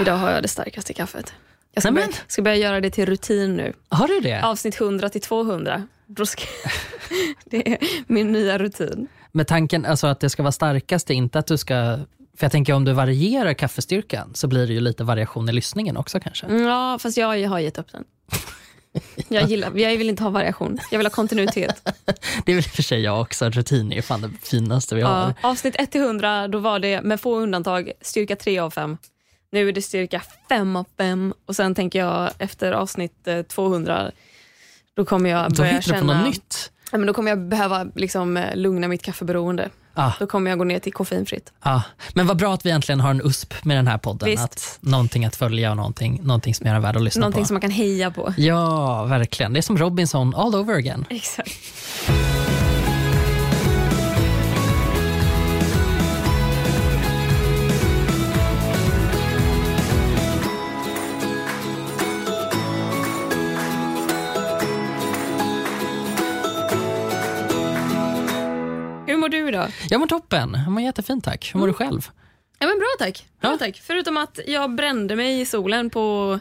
Idag har jag det starkaste kaffet. Jag ska, börja, ska börja göra det till rutin nu. Har du det? Avsnitt 100 till 200. Då ska, det är min nya rutin. Med tanken alltså att det ska vara starkast, inte att du ska... För jag tänker om du varierar kaffestyrkan så blir det ju lite variation i lyssningen också kanske. Mm, Ja, fast jag har gett upp den. Jag, gillar, jag vill inte ha variation. Jag vill ha kontinuitet. Det är väl för sig jag också, rutin är fan det finaste vi har. Ja, avsnitt 1 till 100, då var det med få undantag styrka 3 av 5. Nu är det styrka 5 av 5 och sen tänker jag efter avsnitt eh, 200 då kommer jag Då börja hittar du på något nytt. Ja, men då kommer jag behöva liksom, eh, lugna mitt kaffeberoende. Ah, Då kommer jag gå ner till koffeinfritt. ah. Men vad bra att vi äntligen har en USP med den här podden. Visst. Att någonting att följa och någonting, någonting som är värd att lyssna Någonting på. som man kan heja på. Ja, verkligen. Det är som Robinson all over again. Exakt. Mår du idag? Jag mår toppen. Jag mår jättefint tack. Hur mår du själv? Ja, men bra tack. Bra, Ja. tack. Förutom att jag brände mig i solen på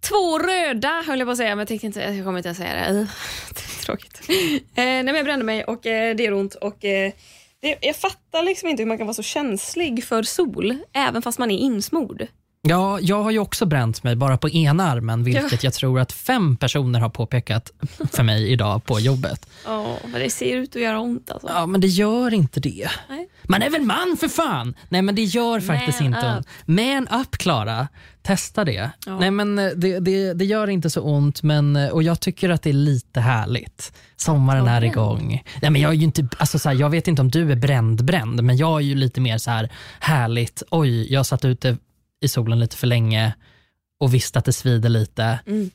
två röda, höll jag på att säga, men jag tänkte inte, jag kommer inte ens säga det. Tråkigt. Eh, nej, men jag brände mig och eh, det gör ont. Och, eh, det, jag fattar liksom inte hur man kan vara så känslig för sol, även fast man är insmord. Ja, jag har ju också bränt mig bara på ena armen, vilket Ja. jag tror att fem personer har påpekat för mig idag på jobbet. Ja, men det ser ut att göra ont alltså. Ja, men det gör inte det. Nej. Man är väl man för fan! Nej, men det gör faktiskt Man inte ont. Man up, Klara. Testa det. Ja. Nej, men eh, det, det, det gör inte så ont, men, eh, och jag tycker att det är lite härligt. Sommaren är igång. Nej, men jag, är ju inte, alltså, så här, jag vet inte om du är bränd, bränd, men jag är ju lite mer så här härligt. Oj, jag satt ute i solen lite för länge och visste att det svider lite. Mm.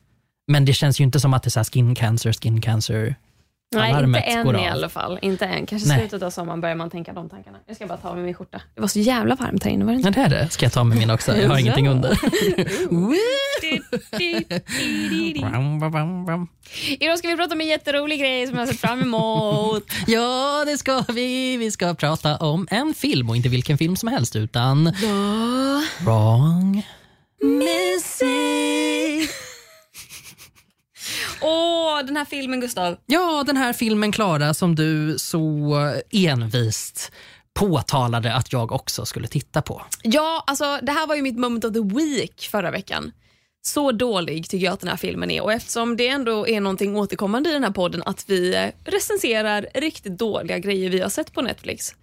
Men det känns ju inte som att det är så skin cancer, skin cancer. Nej, inte än i av. alla fall. Inte än. Kanske Nej. slutet av sommaren börjar man tänka de tankarna. Jag ska bara ta av mig min skjorta. Det var så jävla varmt här inne. Var det inte? Ja, det är det. Ska jag ta med min också? Jag har Ja. ingenting under. Idag ska vi prata om en jätterolig grej som jag sett fram emot. Ja, det ska vi. Vi ska prata om en film och inte vilken film som helst utan Wrong Missy. Åh, den här filmen Gustav. Ja, den här filmen Klara som du så envist påtalade att jag också skulle titta på. Ja, alltså det här var ju mitt moment of the week förra veckan. Så dålig tycker jag att den här filmen är och eftersom det ändå är någonting återkommande i den här podden att vi eh, recenserar riktigt dåliga grejer vi har sett på Netflix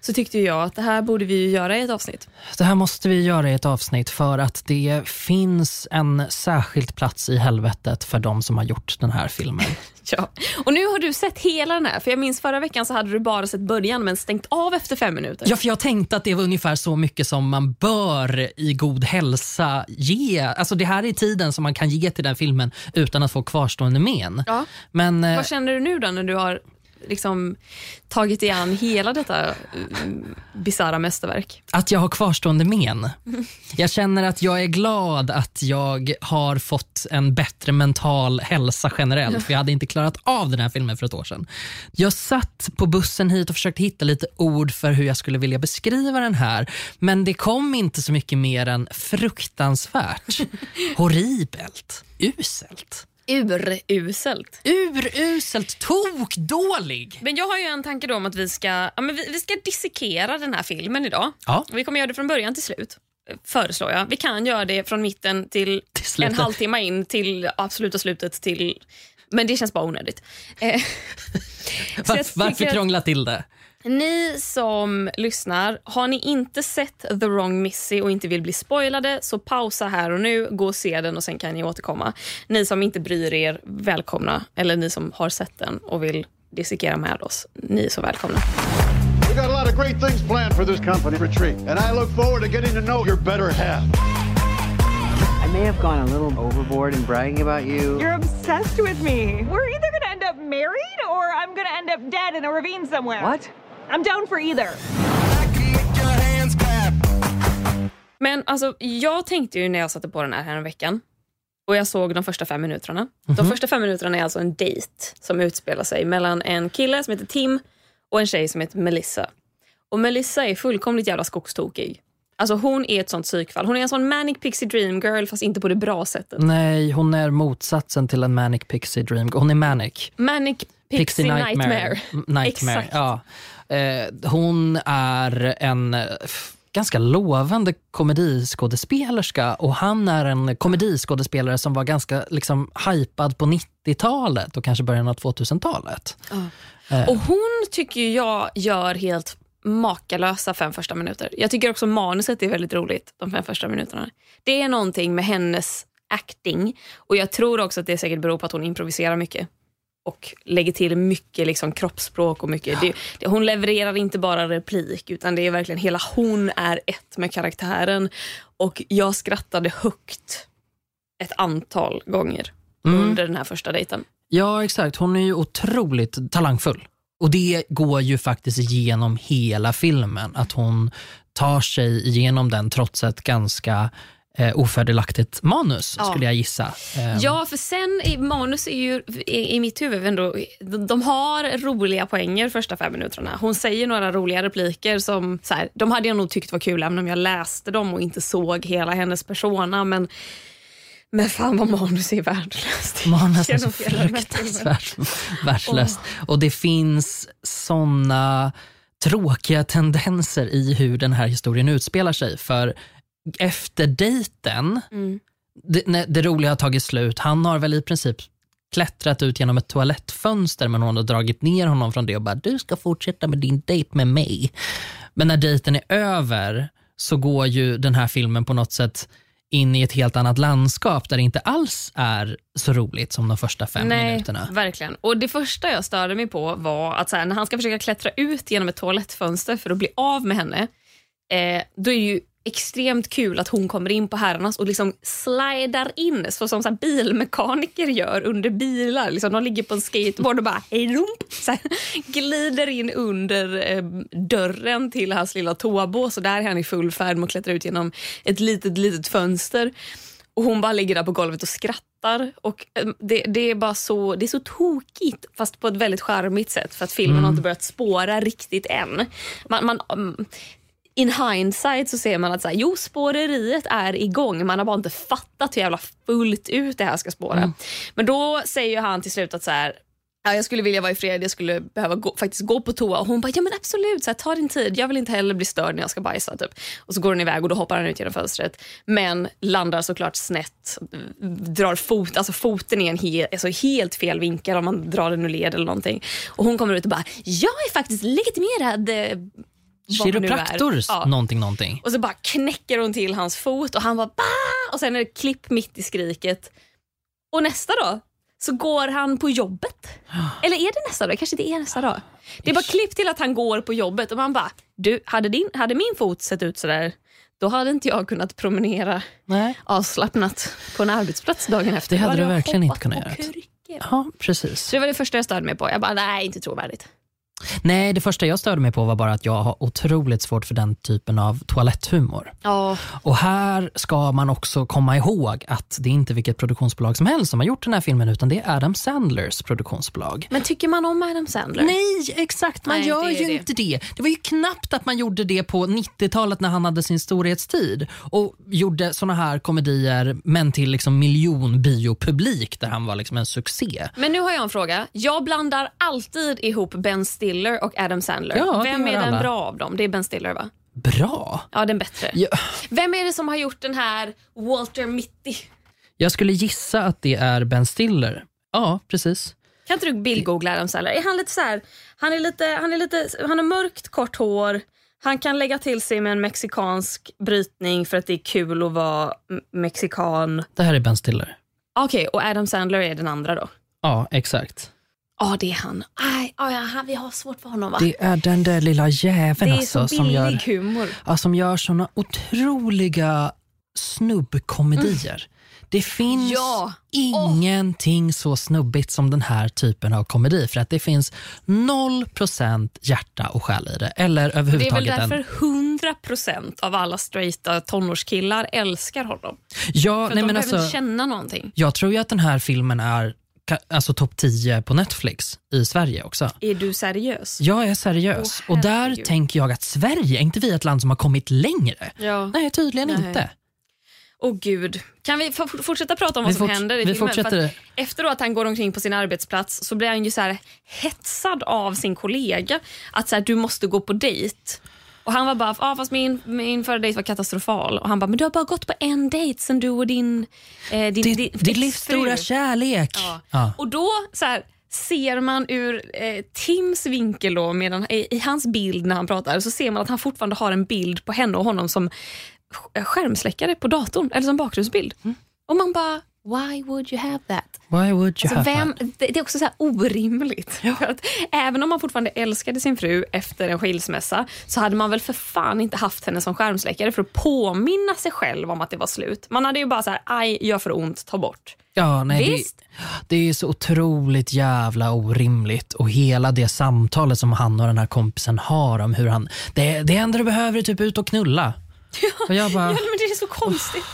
så tyckte jag att det här borde vi göra i ett avsnitt. Det här måste vi göra i ett avsnitt för att det finns en särskild plats i helvetet för de som har gjort den här filmen. Ja. Och nu har du sett hela den här för jag minns förra veckan så hade du bara sett början men stängt av efter fem minuter. Ja, för jag tänkte att det var ungefär så mycket som man bör i god hälsa ge. Alltså det här är tiden som man kan ge till den filmen utan att få kvarstående men. Ja. Men eh, Vad känner du nu då när du har liksom tagit igen hela detta mm, bisarra mästerverk? att jag har kvarstående men. Jag känner att jag är glad att jag har fått en bättre mental hälsa generellt för jag hade inte klarat av den här filmen för ett år sedan. Jag satt på bussen hit och försökte hitta lite ord för hur jag skulle vilja beskriva den här men det kom inte så mycket mer än fruktansvärt, horribelt, uselt. Uruselt. Uruselt, tokdålig! Men jag har ju en tanke då om att vi ska, ja, men vi, vi ska dissekera den här filmen idag. Ja. Vi kommer göra det från början till slut, föreslår jag. Vi kan göra det från mitten till, Till en halvtimme in till absoluta slutet till... Men det känns bara onödigt. Eh, jag Varför, krångla till det? Ni som lyssnar, har ni inte sett The Wrong Missy och inte vill bli spoilade så pausa här och nu, gå och se den och sen kan ni återkomma. Ni som inte bryr er, välkomna. Eller ni som har sett den och vill dissekera med oss, ni är så välkomna. We got a lot of great things planned for this company retreat, and I look forward to getting to know your better half. I may have gone a little overboard in bragging about you. You're obsessed with me. We're either gonna end up married or I'm gonna end up dead in a ravine somewhere. What? I'm down for either. Men alltså, jag tänkte ju när jag satte på den här, här en veckan och jag såg de första fem minuterna. De första fem minuterna är alltså en dejt som utspelar sig mellan en kille som heter Tim och en tjej som heter Melissa. Och Melissa är fullkomligt jävla skogstokig. Alltså hon är ett sånt psykfall. Hon är en sån manic pixie dream girl fast inte på det bra sättet. Nej, hon är motsatsen till en manic pixie dream. Hon är manic. Manic pixie, nightmare. nightmare. Exakt. Ja. Eh, hon är en eh, ganska lovande komediskådespelerska och han är en komediskådespelare som var ganska liksom, hypad på 90-talet och kanske början av 2000-talet. Och hon tycker jag gör helt makalösa fem första minuter. Jag tycker också manuset är väldigt roligt de fem första minuterna. Det är någonting med hennes acting och jag tror också att det säkert beror på att hon improviserar mycket och lägger till mycket liksom kroppsspråk och mycket. Det, det, hon levererar inte bara replik utan det är verkligen hela hon är ett med karaktären och jag skrattade högt ett antal gånger under den här första dejten. Ja, exakt. Hon är ju otroligt talangfull. Och det går ju faktiskt igenom hela filmen. Att hon tar sig igenom den trots ett ganska eh, ofördelaktigt manus, Ja. skulle jag gissa. Eh, Ja, för sen i manus är ju i, i mitt huvud ändå, de, har roliga poänger första fem minuterna. Hon säger några roliga repliker som så här, de hade jag nog tyckt var kul även om jag läste dem och inte såg hela hennes persona. Men, men fan vad manus är värdelöst. Manus är så fruktansvärt värdelöst. Och det finns såna tråkiga tendenser i hur den här historien utspelar sig. För efter dejten, Mm. det, när det roliga har tagit slut, han har väl i princip klättrat ut genom ett toalettfönster men hon har dragit ner honom från det och bara du ska fortsätta med din dejt med mig. Men när dejten är över så går ju den här filmen på något sätt in i ett helt annat landskap där det inte alls är så roligt som de första fem Nej, minuterna. verkligen. Och Det första jag störde mig på var att här, när han ska försöka klättra ut genom ett toalettfönster för att bli av med henne, eh, då är ju extremt kul att hon kommer in på herrarnas och liksom slidar in så som så här bilmekaniker gör under bilar. Liksom, de ligger på en skateboard och bara hej rump, så här, glider in under eh, dörren till hans lilla toabås och där är han i full färd med att klättra ut genom ett litet, litet fönster. Och hon bara ligger där på golvet och skrattar. Och eh, det, det är bara så, det är så tokigt fast på ett väldigt charmigt sätt för att filmen har inte börjat spåra riktigt än. Man, man, mm, in hindsight så ser man att så här, jo, spåreriet är igång. Man har bara inte fattat hur jävla fullt ut det här ska spåra. Men då säger han till slut att så här, Ja, jag skulle vilja vara i fred, jag skulle behöva gå, faktiskt gå på toa. Och hon bara, ja men absolut, så här, ta din tid. Jag vill inte heller bli störd när jag ska bajsa. Typ. Och så går hon iväg och då hoppar han ut genom fönstret. Men landar såklart snett, drar fot, alltså foten i en he, alltså helt fel vinkel om man drar den ur led eller någonting. Och hon kommer ut och bara, jag är faktiskt legitimerad Kiropraktor, Ja. någonting, någonting. Och så bara knäcker hon till hans fot och han bara bah! Och sen är det klipp mitt i skriket. Och nästa dag så går han på jobbet. Eller är det nästa dag? Kanske det är nästa dag. Det är bara klipp till att han går på jobbet och man bara, du, hade, din, hade min fot sett ut sådär, då hade inte jag kunnat promenera Nej. avslappnat på en arbetsplats dagen efter. Det hade du verkligen inte kunnat göra. Ja, precis. Så det var det första jag störde mig på. Jag bara, nej inte trovärdigt. Nej, det första jag störde mig på var bara att jag har otroligt svårt för den typen av toaletthumor. Ja, Och här ska man också komma ihåg att det är inte vilket produktionsbolag som helst som har gjort den här filmen utan det är Adam Sandlers produktionsbolag. men tycker man om Adam Sandler? Nej, exakt. Man Nej, gör ju det. inte det. Det var ju knappt att man gjorde det på 90-talet när han hade sin storhetstid och gjorde såna här komedier men till liksom miljonbiopublik där han var liksom en succé. Men nu har jag en fråga. Jag blandar alltid ihop Ben Stiller och Adam Sandler. Ja, Vem är den alla. bra av dem? Det är Ben Stiller va? Bra. Ja, den bättre. Ja. Vem är det som har gjort den här Walter Mitty? Jag skulle gissa att det är Ben Stiller. Ja, precis. Kan inte du bildgoogla Adam Sandler? Är han lite så här, han är lite, han är lite, han har mörkt kort hår. Han kan lägga till sig med en mexikansk brytning för att det är kul att vara mexikan. Det här är Ben Stiller. Okej, och Adam Sandler är den andra då? Ja, exakt. Ja, det är han. Aj, aj, han, vi har svårt för honom va? Det är den där lilla jäveln det är alltså, så som gör, humor. ja, som gör såna otroliga snubbkomedier. Det finns Ja. ingenting så snubbigt som den här typen av komedi för att det finns 0% hjärta och själ i det. Eller Det är väl överhuvudtaget en... därför 100% av alla straighta tonårskillar älskar honom. Ja, För nej, att de men behöver alltså, känna någonting. jag tror ju att den här filmen är alltså topp 10 på Netflix i Sverige också. Är du seriös? Jag är seriös Åh, och där tänker jag att Sverige, är inte vi ett land som har kommit längre? Ja. Nej, tydligen Nej. inte. Åh gud. Kan vi fortsätta prata om vad Vi som forts- händer i vi filmen? Fortsätter. efter att han går omkring på sin arbetsplats så blir han ju så här hetsad av sin kollega att så här, du måste gå på dejt. Och han var bara, ah, fast min, min förra dejt var katastrofal. Och han bara, men du har bara gått på en dejt sen du och din... Eh, din, din ditt livs exfru." stora kärlek. Ja. Ja. Och då så här, ser man ur eh, Tims vinkel, då, medan, i, i hans bild när han pratar, så ser man att han fortfarande har en bild på henne och honom som sk- skärmsläckare på datorn, eller som bakgrundsbild. Och man bara, why would you have that? Why would you Alltså, vem, det, det är också så här orimligt. För att även om man fortfarande älskade sin fru efter en skilsmässa så hade man väl för fan inte haft henne som skärmsläckare för att påminna sig själv om att det var slut. Man hade ju bara så här, aj, gör för ont, ta bort. Ja, nej, det, Visst. det är så otroligt jävla orimligt och hela det samtalet som han och den här kompisen har om hur han, det, det enda du behöver är typ ut och knulla. Jag bara, Ja, men det är så konstigt.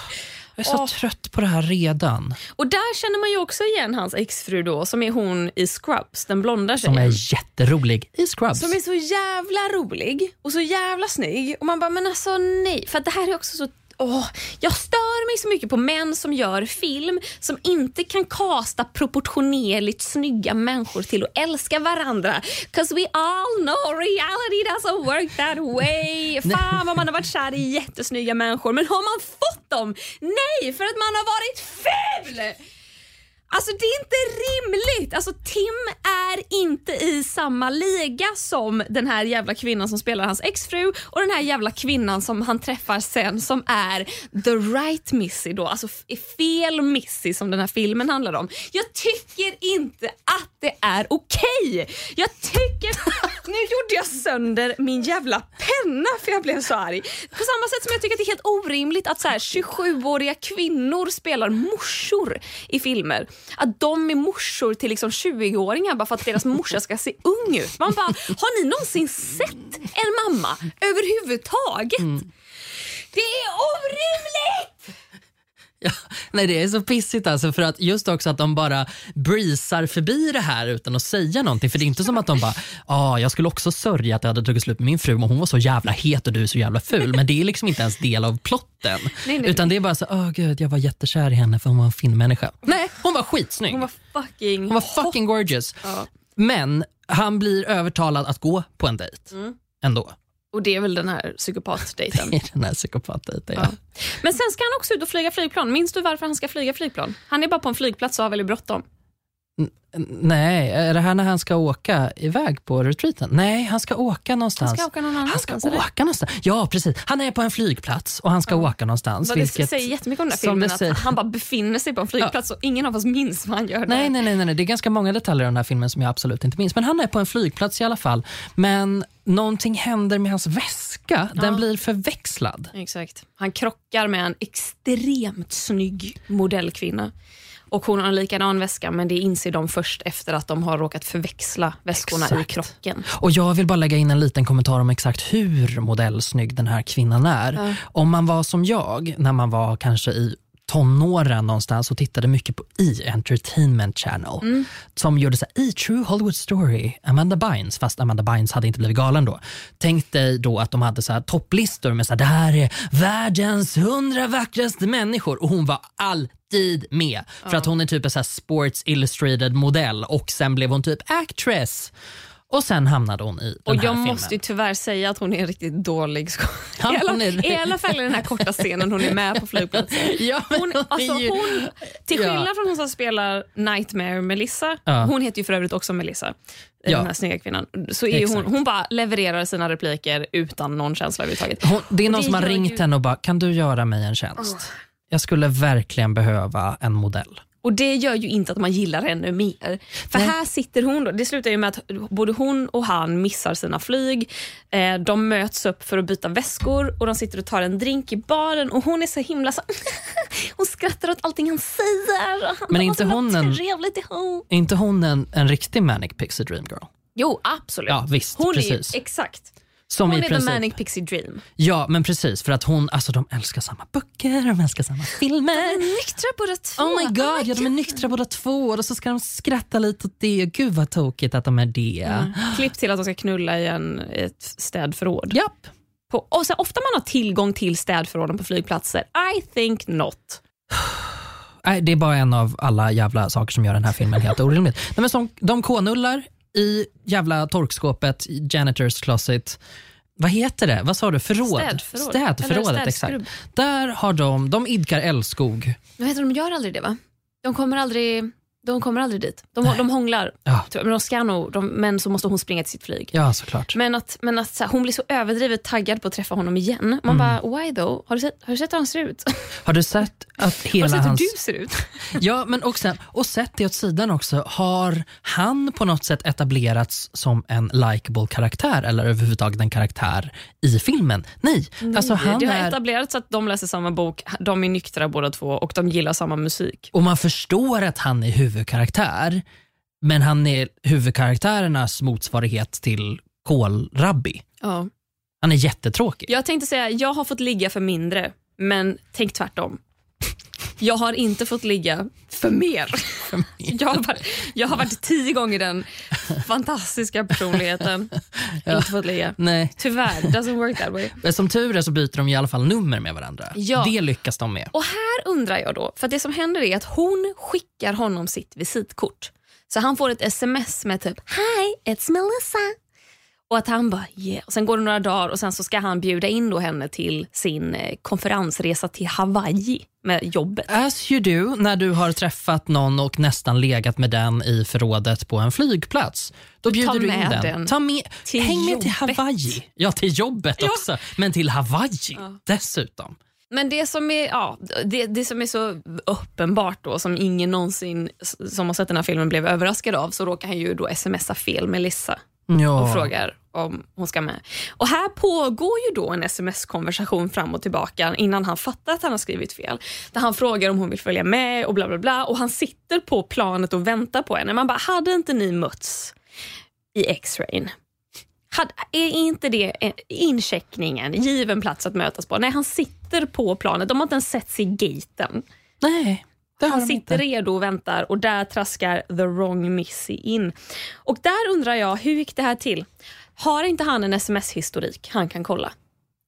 Jag är så Åh. trött på det här redan. Och där känner man ju också igen hans exfru då, som är hon i Scrubs, den blonda Som tjejen. är jätterolig i Scrubs. Som är så jävla rolig och så jävla snygg. Och man bara, men alltså nej. För det här är också så... Åh, jag stör mig så mycket på män som gör film som inte kan kasta proportionerligt snygga människor till att älska varandra. Cause we all know reality doesn't work that way. Fan vad man har varit kär i jättesnygga människor men har man fått dem? Nej, för att man har varit ful! Alltså det är inte rimligt. Alltså Tim är inte i samma liga som den här jävla kvinnan som spelar hans exfru och den här jävla kvinnan som han träffar sen som är the right Missy då. Alltså fel Missy som den här filmen handlar om. Jag tycker inte att det är okej. Jag tycker... Nu gjorde jag sönder min jävla penna för jag blev så arg. På samma sätt som jag tycker att det är helt orimligt att 27-åriga kvinnor spelar morsor i filmer. Att de är morsor till liksom 20-åringar bara för att deras morsa ska se ung ut. Man bara, har ni någonsin sett en mamma överhuvudtaget? Det är orimligt! Ja, nej, det är så pissigt alltså för att just också att de bara breezar förbi det här utan att säga någonting. För det är inte som att de bara, ah, jag skulle också sörja att jag hade tagit slut med min fru men hon var så jävla het och du är så jävla ful. Men det är liksom inte ens del av plotten. Nej, nej. Utan det är bara så, åh gud jag var jättekär i henne för hon var en fin människa. Nej, hon var skitsnygg. Hon var fucking Hon var fucking gorgeous. Men han blir övertalad att gå på en dejt ändå. Och det är väl den här psykopatdejten. I den här psykopatdejten. Ja. Ja. Men sen ska han också ut och flyga flygplan. Minns du varför han ska flyga flygplan? Han är bara på en flygplats och har väldigt bråttom. Nej, är det här när han ska åka iväg på retreaten? Nej, han ska åka någonstans. Han ska åka någon Han ska åka någonstans. Ja, precis. Han är på en flygplats och han ska åka någonstans. Det vilket, säger jättemycket om den här filmen. det Att säger- han bara befinner sig på en flygplats och ingen av oss minns vad han gör Nej, där. nej, nej, nej, det är ganska många detaljer i den här filmen som jag absolut inte minns. Men han är på en flygplats i alla fall. Men någonting händer med hans väska. Den blir förväxlad. Exakt. Han krockar med en extremt snygg modellkvinna. Och Hon har en likadan väska, men det inser de först efter att de har råkat förväxla väskorna i Exakt. krocken. Och Jag vill bara lägga in en liten kommentar om exakt hur modellsnygg den här kvinnan är. Om man var som jag, när man var kanske i tonåren någonstans och tittade mycket på E! Entertainment Channel som gjorde så här, E! True Hollywood Story, Amanda Bynes, fast Amanda Bynes hade inte blivit galen då. Tänk dig då att de hade så här topplistor med så här, det här är världens hundra vackraste människor och hon var alltid med. För att hon är typ en så här Sports Illustrated modell och sen blev hon typ actress. Och sen hamnade hon i den Och här jag filmen. måste ju tyvärr säga att hon är en riktigt dålig skådespelare. Ja, I, alla, hon är- I alla fall i den här korta scenen hon är med på flygplatsen. Ja, Hon, alltså, hon, till Ja. skillnad från hon som spelar Nightmare Melissa, Ja. hon heter ju för övrigt också Melissa, Ja. den här snygga kvinnan, så är hon, hon bara levererar sina repliker utan någon känsla överhuvudtaget. Hon, det är någon som har ringt ju- henne och bara, kan du göra mig en tjänst? Jag skulle verkligen behöva en modell. Och det gör ju inte att man gillar henne mer. För Nej. här sitter hon då, det slutar ju med att både hon och han missar sina flyg. Eh, de möts upp för att byta väskor och de sitter och tar en drink i baren och hon är så himla så Hon skrattar åt allting han säger. Han Men inte hon en- inte hon en, en riktig manic pixie dream girl? Jo, absolut. Ja, visst, hon precis. Är exakt. Som Hon i är the princip, manic pixie dream. Ja, men precis. För att hon, alltså de älskar samma böcker, de älskar samma filmer. Nyktra båda två. Oh my god, ja, de är nyktra båda två och så ska de skratta lite åt det. Gud vad tokigt att de är det. Klipp till att de ska knulla i, en, ett städförråd. Japp. På, och så ofta man har tillgång till städförråden på flygplatser. I think not. Nej, det är bara en av alla jävla saker som gör den här filmen helt orimlig. Nej, men som, de k-nullar i jävla torkskåpet, janitors closet. Vad heter det? Vad sa du? Förråd? Städförråd. Städförrådet, exakt. Där har de, de idkar älskog. Men vet du, de gör aldrig det va? De kommer aldrig, de kommer aldrig dit. De, de hånglar. Ja. Men, de ska nog, de, men så måste hon springa till sitt flyg. Ja, såklart. Men att, men att så här, hon blir så överdrivet taggad på att träffa honom igen. Man bara, why though? Har du, sett, har du sett hur han ser ut? Har du sett att Har du hela sett hans... hur du ser ut? Ja, men och, sen, och sett det åt sidan också. Har han på något sätt etablerats som en likable karaktär eller överhuvudtaget en karaktär i filmen? Nej. Alltså, han det har är, etablerats att de läser samma bok, de är nyktra båda två och de gillar samma musik. och man förstår att han är huvudkaraktär, men han är huvudkaraktärernas motsvarighet till Kålrabbi. Ja. Han är jättetråkig. Jag tänkte säga, jag har fått ligga för mindre, men tänk tvärtom. Jag har inte fått ligga för mer. Jag har varit, jag har varit tio gånger den fantastiska personligheten. Inte fått ligga. Nej. Tyvärr, doesn't work that way. Men Som tur är så byter de i alla fall nummer med varandra. Ja. Det lyckas de med. Och här undrar jag då, för det som händer är att hon skickar honom sitt visitkort. Så han får ett sms med typ “Hi, it's Melissa” och att han bara yeah. Och sen går det några dagar och sen så ska han bjuda in då henne till sin eh, konferensresa till Hawaii med jobbet. As you do när du har träffat någon och nästan legat med den i förrådet på en flygplats. Då bjuder du in med den. den Ta med, häng med till. Hawaii. Ja, till jobbet också. Men till Hawaii dessutom. Men det som är, ja, det, det som är så uppenbart då, som ingen någonsin som har sett den här filmen blev överraskad av, så råkar han ju då smsa fel Melissa Ja. och frågar om hon ska med. Och här pågår ju då en sms-konversation fram och tillbaka innan han fattar att han har skrivit fel. Där han frågar om hon vill följa med och bla bla bla och han sitter på planet och väntar på henne. Man bara, hade inte ni mötts i X-rayn? Hade, är inte det en- incheckningen, given plats att mötas på? Nej, han sitter på planet. De har inte ens setts i gaten. Nej, Han sitter redo och väntar och där traskar the wrong Missy in. Och där undrar jag, hur gick det här till? Har inte han en sms-historik han kan kolla?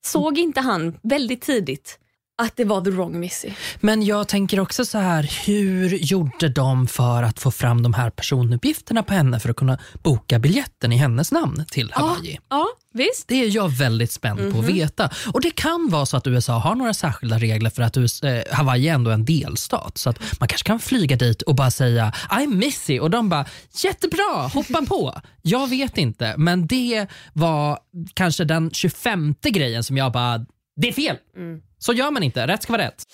Såg inte han väldigt tidigt att det var the wrong Missy? Men jag tänker också så här, hur gjorde de för att få fram de här personuppgifterna på henne för att kunna boka biljetten i hennes namn till Hawaii? Ja, visst. Det är jag väldigt spänd på att veta. Och Det kan vara så att USA har några särskilda regler för att eh, Hawaii är ändå en delstat. Så att man kanske kan flyga dit och bara säga I'm Missy och de bara jättebra, hoppa på. Jag vet inte, men det var kanske den 25 grejen som jag bara, det är fel. Så gör man inte, rätt ska vara rätt.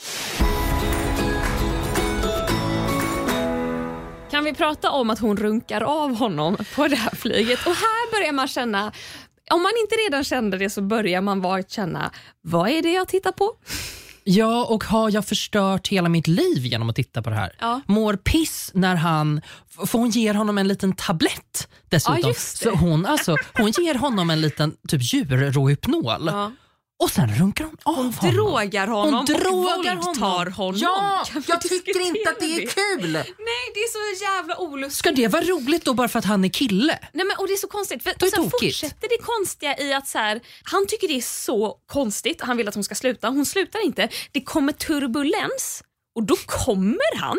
Kan vi prata om att hon runkar av honom på det här flyget? Och här börjar man känna, om man inte redan kände det så börjar man vagt känna, vad är det jag tittar på? Ja, och har jag förstört hela mitt liv genom att titta på det här? Ja. Mår piss när han... För hon ger honom en liten tablett dessutom. Ja. Så hon, alltså, hon ger honom en liten typ djurråhypnol. Ja. Och sen runkar hon av honom. Drogar honom Hon drogar och våldtar honom. Ja, jag tycker inte att det är kul. Nej, det är så jävla olustigt. Ska det vara roligt då bara för att han är kille? Nej, men, och det är så konstigt. För, Det är sen tokigt. fortsätter det konstiga i att så här, han tycker det är så konstigt. Han vill att hon ska sluta. Hon slutar inte. Det kommer turbulens och då kommer han.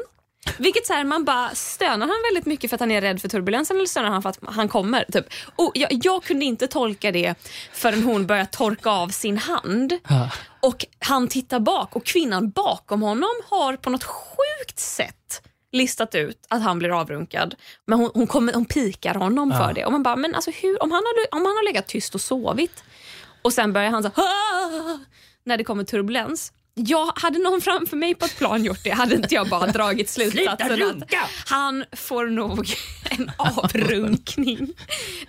Vilket så här, man bara, stönar han väldigt mycket för att han är rädd för turbulensen eller stönar han för att han kommer? Typ. Och jag, jag kunde inte tolka det förrän hon började torka av sin hand. Ja. Och han tittar bak och kvinnan bakom honom har på något sjukt sätt listat ut att han blir avrunkad. Men hon, hon, kommer, hon pikar honom för det. Och man bara, men alltså hur, om, han har, om han har legat tyst och sovit och sen börjar han så "Ah!" när det kommer turbulens. Jag hade någon framför mig på ett plan gjort det hade inte jag bara dragit slutsatsen att han får nog en avrunkning.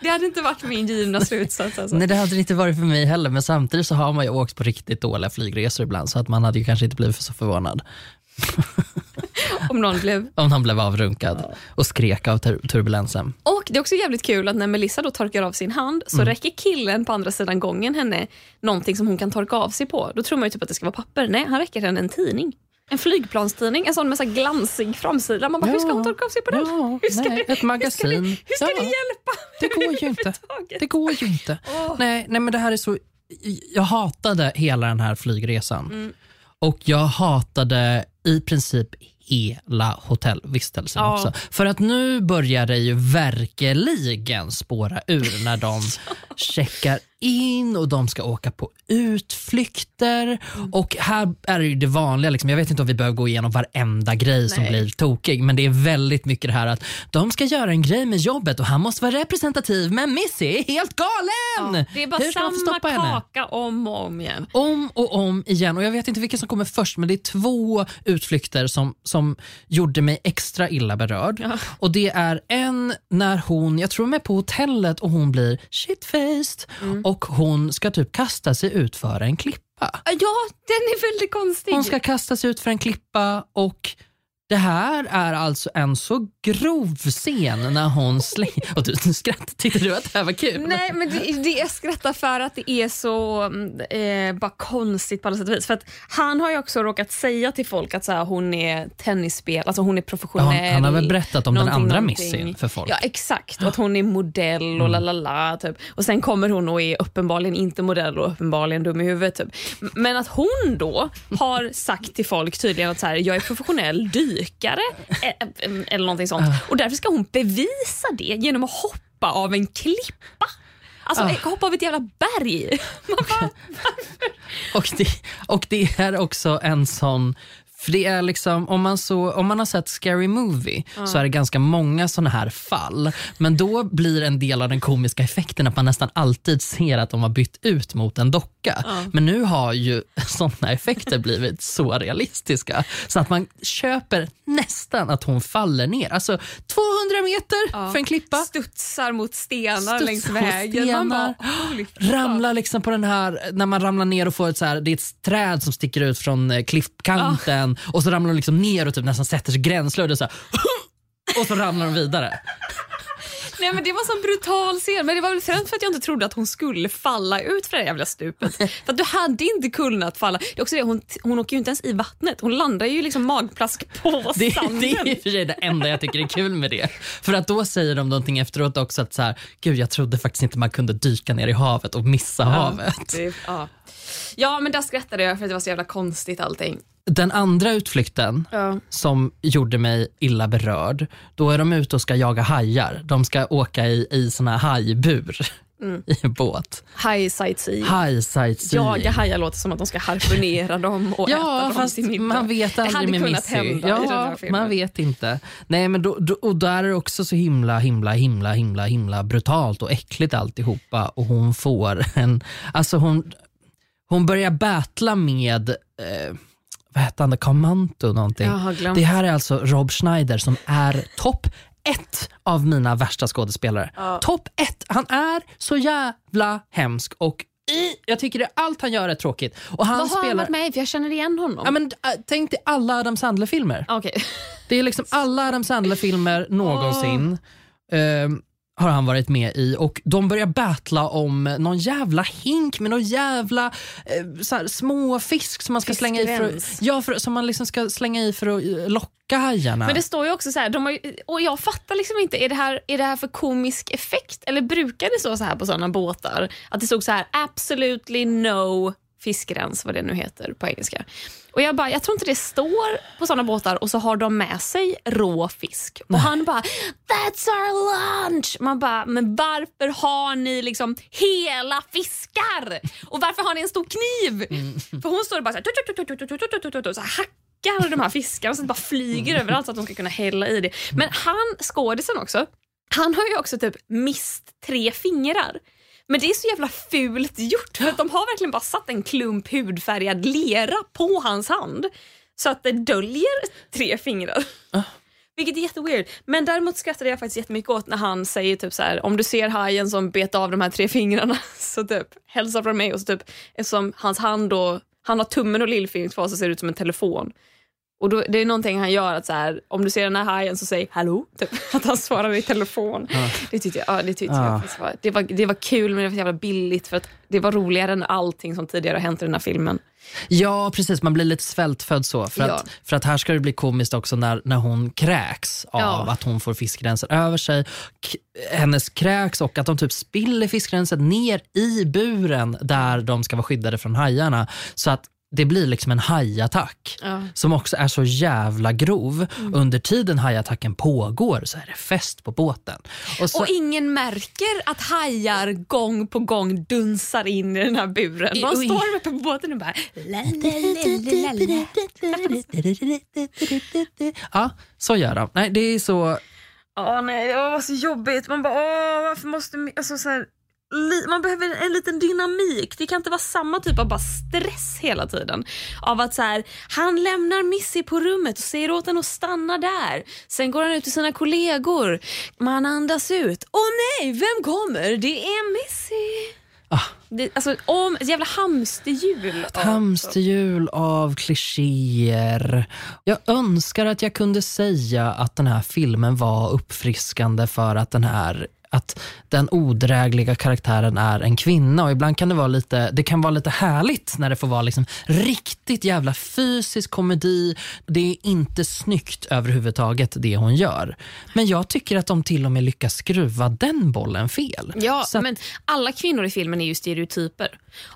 Det hade inte varit min givna slutsats. Alltså. Nej, det hade det inte varit för mig heller. Men samtidigt så har man ju åkt på riktigt dåliga flygresor ibland så att man hade ju kanske inte blivit så förvånad. Om någon blev... Om han blev avrunkad och skrek av tur- turbulensen. Och det är också jävligt kul att när Melissa då torkar av sin hand så Mm. räcker killen på andra sidan gången henne någonting som hon kan torka av sig på. Då tror man ju typ att det ska vara papper. Nej, han räcker henne en tidning. En flygplanstidning, en sån med så glansig framsida. Man bara, hur ska hon torka av sig på den? Ja, hur ska nej, det, ett magasin. Hur ska det, hur ska Ja. det hjälpa? Det går ju inte. Det går ju inte. Åh. Nej, nej, men det här är så... Jag hatade hela den här flygresan. Mm. Och jag hatade i princip hela hotellvistelsen Ja. också. För att nu börjar det ju verkligen spåra ur när de checkar in och de ska åka på utflykter. Mm. Och här är det ju det vanliga, liksom. jag vet inte om vi behöver gå igenom varenda grej som Nej. blir tokig, men det är väldigt mycket det här att de ska göra en grej med jobbet och han måste vara representativ, men Missy är helt galen! Det är bara Hur samma stoppa henne? kaka om och om igen. Om och om igen. Och Jag vet inte vilken som kommer först, men det är två utflykter som, som gjorde mig extra illa berörd. Ja. Och Det är en när hon, jag tror de är på hotellet och hon blir shitfaced Mm. Och hon ska typ kasta sig ut för en klippa. Ja, den är väldigt konstig. Hon ska kasta sig ut för en klippa och det här är alltså en så grov scen när hon slänger... Och du skrattade, tyckte du att det här var kul? Nej, men det, det jag skrattar för att det är så mm, eh, bara konstigt på alla sätt och vis. För att han har ju också råkat säga till folk att så här, hon är tennisspel, alltså hon är professionell. Ja, han har väl berättat om den andra. Missy för folk. Ja, exakt. Och att hon är modell och la la la. Typ. Och sen kommer hon och är uppenbarligen inte modell och uppenbarligen dum i huvudet. Typ. Men att hon då har sagt till folk tydligen att så här, jag är professionell dykare eh, eh, eller någonting sånt. Och därför ska hon bevisa det genom att hoppa av en klippa. Alltså Ah. eh, hoppa av ett jävla berg. Man bara, Och det, och det är också en sån för det är liksom, om, man så, om man har sett Scary Movie så är det ganska många såna här fall. Men då blir en del av den komiska effekten att man nästan alltid ser att de har bytt ut mot en docka. Men nu har ju såna effekter blivit så realistiska så att man köper nästan att hon faller ner. Alltså 200 meter för en klippa. studsar mot stenar Studsar längs vägen. Man bara, stenar. fuck. ramlar liksom på den här, när man ramlar ner och får ett så här, det är ett träd som sticker ut från eh, klippkanten och så ramlar de liksom ner och typ nästan sätter sig gränslöst och och så ramlar de vidare. Nej, men det var en sån brutal scen, men det var väl främst för att jag inte trodde att hon skulle falla ut för det här jävla stupet. för du hade inte kunnat falla. Det är också det, hon, hon åker ju inte ens i vattnet, hon landar ju liksom magplask på Det, sanden. det är i och för sig det enda jag tycker är kul med det. För att då säger de någonting efteråt också att så här, gud jag trodde faktiskt inte man kunde dyka ner i havet och missa havet. Det- ja. ja, men där skrattade jag för att det var så jävla konstigt allting. Den andra utflykten Ja. som gjorde mig illa berörd, då är de ute och ska jaga hajar. De ska åka i, i såna här hajbur Mm. i en båt. High sightseeing. Haj sightseeing. Jaga hajar låter som att de ska harpunera dem och äta Ja, dem fast till middag. man vet Det aldrig hade med kunnat Missy. hända i den här Ja, filmen. man vet inte. Nej, men då, då, och där är det också så himla, himla, himla, himla, himla brutalt och äckligt alltihopa. Och hon får en... Alltså hon, hon börjar battla med... Eh, vad hette han? Comanto någonting. Det här är alltså Rob Schneider som är topp ett av mina värsta skådespelare. Topp ett. Han är så jävla hemsk och i, jag tycker det, allt han gör är tråkigt. Och han Vad har han spelar, varit med i? För jag känner igen honom. Ja, men, äh, tänk dig alla Adam Sandler-filmer. Okej. Det är liksom alla Adam Sandler-filmer någonsin ehm, har han varit med i och de börjar battla om någon jävla hink med någon jävla eh, så här, små fisk som man ska slänga i för att, ja, för, som man liksom ska slänga i för att eh, locka hajarna. Men det står ju också så här, de har och jag fattar liksom inte, är det, här, är det här för komisk effekt? Eller brukar det stå så här på sådana båtar? Att det stod så här, absolutely no fiskrens, vad det nu heter på engelska. Och jag bara, jag tror inte det står på sådana båtar och så har de med sig rå fisk. Och han bara, that's our lunch! Man bara, men varför har ni liksom hela fiskar? Och varför har ni en stor kniv? Mm. För hon står och bara så här, hackar de här fiskarna så det bara flyger mm. överallt så att de ska kunna hälla i det. Mm. Men han, skådisen också, han har ju också typ mist tre fingrar. Men det är så jävla fult gjort för de har verkligen bara satt en klump hudfärgad lera på hans hand så att det döljer tre fingrar. Vilket är jätteweird. Men däremot skrattade jag faktiskt jättemycket åt när han säger typ så här: om du ser hajen som bet av de här tre fingrarna så typ hälsa från mig och så typ eftersom hans hand då, han har tummen och lillfingret kvar så ser det ut som en telefon. Och då, Det är någonting han gör, att så här, om du ser den här hajen så säg hallå. Typ, att han svarar i telefon. Det tyckte, jag, ja, det, tyckte Ja. jag var, det, var, det var kul men det var så jävla billigt för att det var roligare än allting som tidigare har hänt i den här filmen. Ja, precis. Man blir lite svältfödd så. För, Ja. att, för att här ska det bli komiskt också när, när hon kräks av Ja. att hon får fiskgränsen över sig. K- hennes kräks och att de typ spiller fiskgränsen ner i buren där de ska vara skyddade från hajarna. Så att det blir liksom en hajattack Ja. Mm. som också är så jävla grov. Under tiden hajattacken pågår så är det fest på båten. Och så, Och ingen märker att hajar gång på gång dunsar in i den här buren. De Och- står uppe på båten och bara... Ja, så gör de. Nej, det är så... Åh nej, det var så jobbigt. Man bara, åh varför måste... Alltså, så här, man behöver en liten dynamik. Det kan inte vara samma typ av bara stress hela tiden. Av att så här, han lämnar Missy på rummet och säger åt henne att stanna där. Sen går han ut till sina kollegor. Man andas ut. Åh nej, vem kommer? Det är Missy. Ah. Det, alltså, om, ett jävla hamsterhjul. Ett hamsterhjul av klichéer. Jag önskar att jag kunde säga att den här filmen var uppfriskande för att den här att den odrägliga karaktären är en kvinna och ibland kan det vara lite, det kan vara lite härligt när det får vara liksom riktigt jävla fysisk komedi. Det är inte snyggt överhuvudtaget det hon gör. Men jag tycker att de till och med lyckas skruva den bollen fel. Ja, att- men alla kvinnor i filmen är ju stereotyper.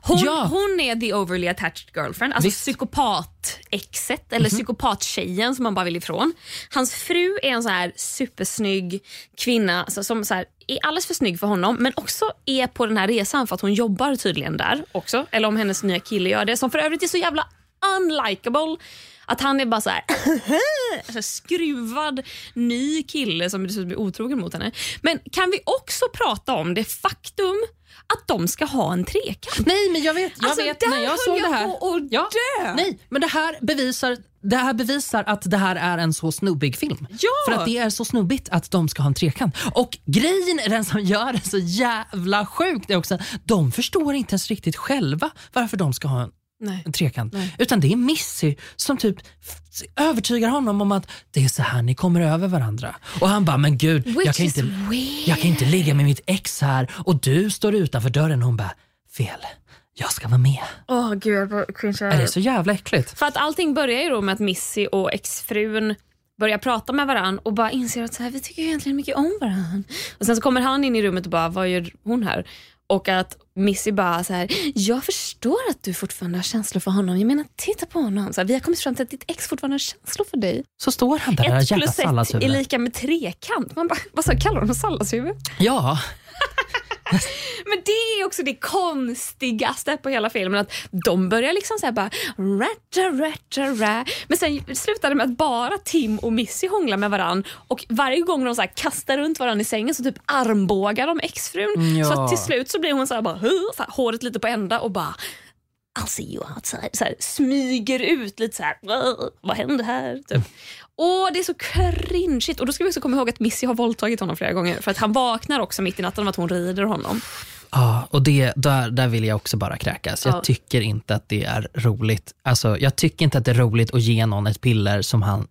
Hon, Ja. hon är the overly attached girlfriend, alltså Visst. psykopat-exet eller psykopat-tjejen som man bara vill ifrån. Hans fru är en så här supersnygg kvinna alltså, som så här, är alldeles för snygg för honom men också är på den här resan för att hon jobbar tydligen där också. Eller om hennes nya kille gör det, som för övrigt är så jävla unlikable. Att han är bara så här alltså skruvad ny kille som dessutom är otrogen mot henne. Men kan vi också prata om det faktum att de ska ha en trekant? Nej, men jag vet, jag Alltså, vet där när jag höll såg jag det här. på att dö. Nej, men det här, bevisar, det här bevisar att det här är en så snubbig film. Ja. För att det är så snubbigt att de ska ha en trekant. Och grejen är den som gör det så jävla sjukt är också de förstår inte ens riktigt själva varför de ska ha en Nej. en trekant. Utan det är Missy som typ övertygar honom om att det är så här ni kommer över varandra. Och han bara, men gud, jag kan, inte, weird. jag kan inte ligga med mitt ex här och du står utanför dörren. Och hon bara, fel, jag ska vara med. Åh gud vad cringe Är det är så jävla äckligt? För att allting börjar ju då med att Missy och exfrun börjar prata med varann och bara inser att så här, vi tycker egentligen mycket om varann. Och Sen så kommer han in i rummet och bara, vad gör hon här? Och att Missy bara så här, jag förstår att du fortfarande har känslor för honom. Jag menar, titta på honom. Så här, vi har kommit fram till att ditt ex fortfarande har känslor för dig. Så står han där, Ett jävla plus ett är lika med trekant. Man bara, vad sa kallar honom salladshuvud? Ja, Men det är också det konstigaste på hela filmen. Att De börjar liksom så här bara... Ratta, ratta, ra. Men sen slutar det med att bara Tim och Missy hånglar med varann. Och varje gång de så kastar runt varann i sängen så typ armbågar de exfrun. Ja. Så att till slut så blir hon så här bara... Så här, håret lite på ända och bara... I'll see you outside. Så här, smyger ut lite så här. "Åh, Vad händer här? Typ. Och Det är så cringeigt. Och då ska vi också komma ihåg att Missy har våldtagit honom flera gånger. För att han vaknar också mitt i natten av att hon rider honom. Ja, och det, där, där vill jag också bara kräkas. Ja. Jag tycker inte att det är roligt. Alltså, jag tycker inte att det är roligt att ge någon ett piller som han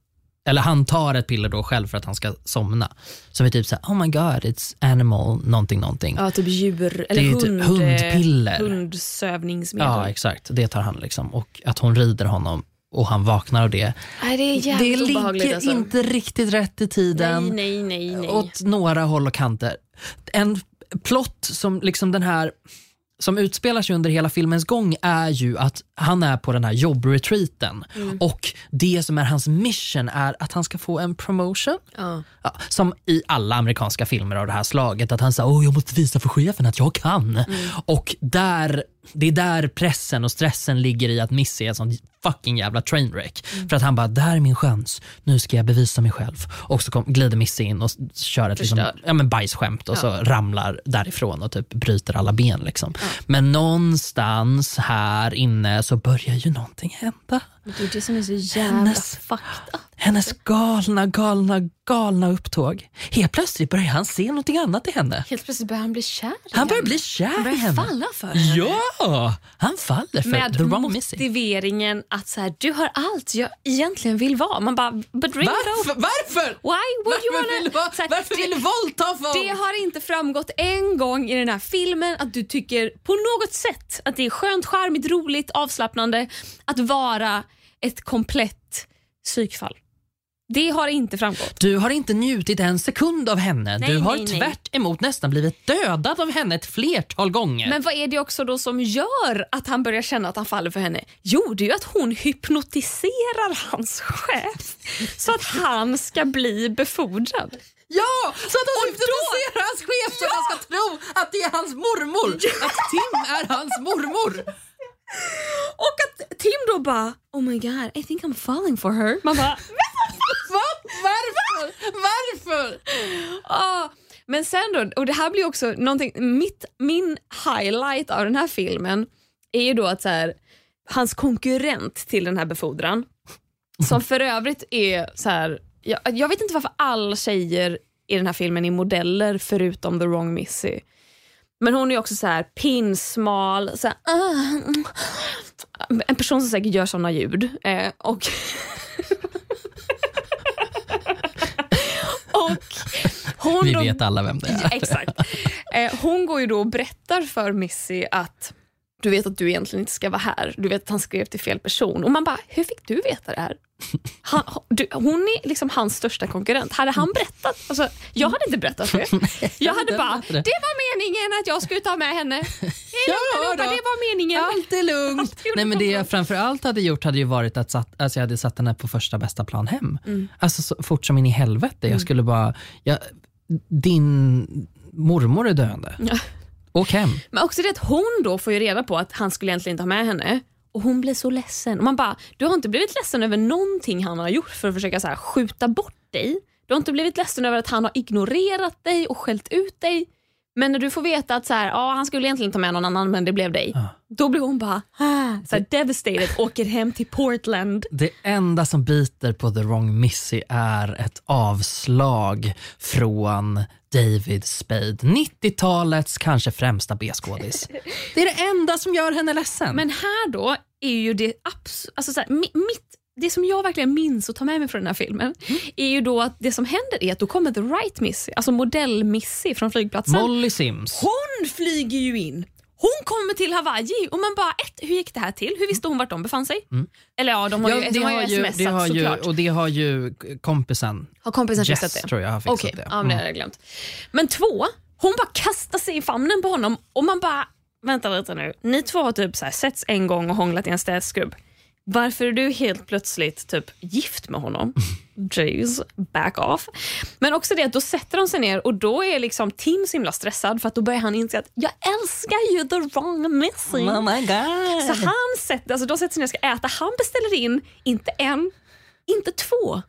eller han tar ett piller då själv för att han ska somna. Som är typ såhär, oh my god, it's animal någonting någonting. Ja, Ja, typ djur eller ju hund, typ hundpiller. hundsövningsmedel. exakt. Det tar han liksom. Och att hon rider honom och han vaknar av det. Nej, det är Det ligger Alltså. inte riktigt rätt i tiden. Nej, nej, nej. nej. åt några håll och kanter. En plott som liksom den här som utspelar sig under hela filmens gång är ju att han är på den här jobbretreaten Mm. och det som är hans mission är att han ska få en promotion. Ja. Ja, som i alla amerikanska filmer av det här slaget, att han säger oh, jag måste visa för chefen att jag kan. Mm. Och där, det är där pressen och stressen ligger i att Missy är ett sånt fucking jävla trainwreck. Mm. För att han bara, det här är min chans, nu ska jag bevisa mig själv. Och så kom, glider Missy in och kör ett liksom, ja, men bajsskämt och så ramlar därifrån och typ bryter alla ben. Liksom. Men någonstans här inne så börjar ju någonting hända. Det är det som är så jävla Hennes- fucked. Hennes galna, galna, galna upptåg. Helt plötsligt börjar han se någonting annat i henne. Helt plötsligt börjar han bli kär Han börjar bli kär Han i henne. falla för henne. Ja, han faller för Med the wrong Missy. motiveringen att så här, du har allt jag egentligen vill vara. Man bara, but ring Varför? Varför? Why would you Varför wanna... vill du, va- Så här, varför det- vill du våldta folk? Det har inte framgått en gång i den här filmen att du tycker på något sätt att det är skönt, charmigt, roligt, avslappnande att vara ett komplett psykfall. Det har inte framgått. Du har inte njutit en sekund av henne. Nej, du har nej, nej. tvärt emot nästan blivit dödad av henne ett flertal gånger. Men vad är det också då som gör att han börjar känna att han faller för henne? Jo, det är ju att hon hypnotiserar hans chef så att han ska bli befordrad. Ja, så att han hypnotiserar hans chef så att han ska tro att det är hans mormor. Att Tim är hans mormor. Och att Tim då bara, oh my god, I think I'm falling for her. Man bara, Va? Varför? Varför? ah. Men sen då, och det här blir också någonting, mitt, min highlight av den här filmen är ju då att så här, hans konkurrent till den här befordran, som för övrigt är så här, jag, jag vet inte varför alla tjejer i den här filmen är modeller förutom the wrong Missy. Men hon är också så här pinsmal, så här, ah, en person som säkert gör såna ljud. Eh, och och hon Vi då, vet alla vem det är. Exakt. Eh, hon går ju då och berättar för Missy att du vet att du egentligen inte ska vara här. Du vet att han skrev till fel person. Och man bara, hur fick du veta det här? Han, du, hon är liksom hans största konkurrent. Hade han berättat? Alltså, jag hade inte berättat det. Jag hade bara, det. var meningen att jag skulle ta med henne. Ja, det var meningen. Allt är lugnt. Allt Nej, men det de jag framförallt hade gjort hade ju varit att satt, alltså jag hade satt henne på första bästa plan hem. Mm. Alltså så fort som in i helvete. Jag skulle bara, jag, din mormor är döende. Åk hem. Men också det att hon då får ju reda på att han skulle egentligen inte ha med henne och hon blir så ledsen. Och man bara, du har inte blivit ledsen över någonting han har gjort för att försöka så här, skjuta bort dig. Du har inte blivit ledsen över att han har ignorerat dig och skällt ut dig. Men när du får veta att så här, ja, han skulle egentligen ta med någon annan men det blev dig. Då blir hon bara ah, så här, devastated, åker hem till Portland. Det enda som biter på The Wrong Missy är ett avslag från David Spade. 90-talets kanske främsta B-skådis. Det är det enda som gör henne ledsen. Men här då är ju det abs- alltså så här, mi- mitt det som jag verkligen minns och tar med mig från den här filmen är ju då att det som händer är att då kommer the right Missy, alltså modell-Missy från flygplatsen. Molly Sims. hon flyger ju in. Hon kommer till Hawaii och man bara, ett, hur gick det här till? Hur visste hon vart de befann sig? Eller ja, de har ju, Mm. Ja, de det, har har ju ju, smsat det har ju, såklart. och det har ju kompisen Har kompisen Jess, fixat det? tror jag har fixat Okej, det. ja, men det Mm. hade jag glömt. Men två, hon bara kastar sig i famnen på honom och man bara, vänta lite nu. Ni två har typ så här, setts en gång och hånglat i en städskrubb. Varför är du helt plötsligt typ gift med honom? Jeez, back off. Men också det att då sätter de sig ner och då är liksom Tim så himla stressad för att då börjar han inse att jag älskar ju the wrong missing. Oh my god. Så han sätter, alltså de sätter sig ner och ska äta. Han beställer in, inte en, inte två,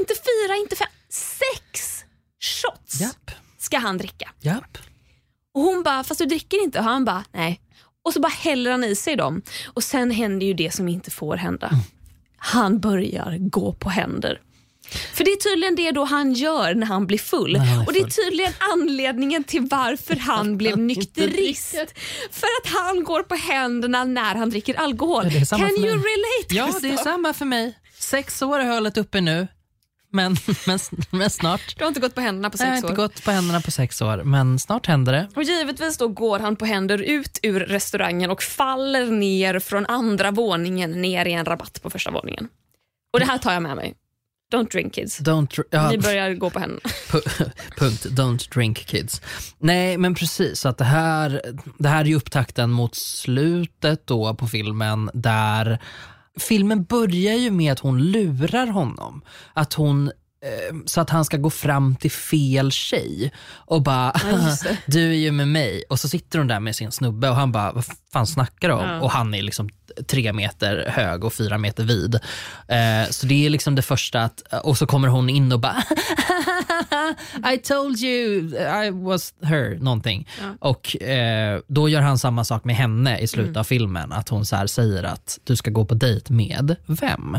inte fyra, inte fem, sex shots Japp, ska han dricka. japp. Och hon bara, fast du dricker inte? Och han bara, nej. Och så bara häller han i sig dem. Och sen händer ju det som inte får hända. Han börjar gå på händer. För det är tydligen det då han gör när han blir full. Han är och det är full. tydligen anledningen till varför han blev nykterist. För att han går på händerna när han dricker alkohol. Ja, Can you relate? Ja, det är samma för mig. Sex år har jag hållit uppe nu, men, men, men snart. Du har inte gått på händerna på Jag har sex inte år. gått på händerna på sex år, men snart händer det. Och givetvis då går han på händer ut ur restaurangen och faller ner från andra våningen ner i en rabatt på första våningen. Och det här tar jag med mig. Don't drink kids. Don't, ja, Ni börjar gå på händerna. pu- punkt, don't drink kids. Nej, men precis. Att det, här, det här är ju upptakten mot slutet då på filmen där filmen börjar ju med att hon lurar honom. Att hon så att han ska gå fram till fel tjej och bara, du är ju med mig. Och så sitter hon där med sin snubbe och han bara, vad fan snackar du om? Ja. Och han är liksom tre meter hög och fyra meter vid. Eh, så det är liksom det första att, och så kommer hon in och bara, I told you I was her, någonting. Och eh, då gör han samma sak med henne i slutet av filmen. Att hon så här säger att du ska gå på dejt med vem?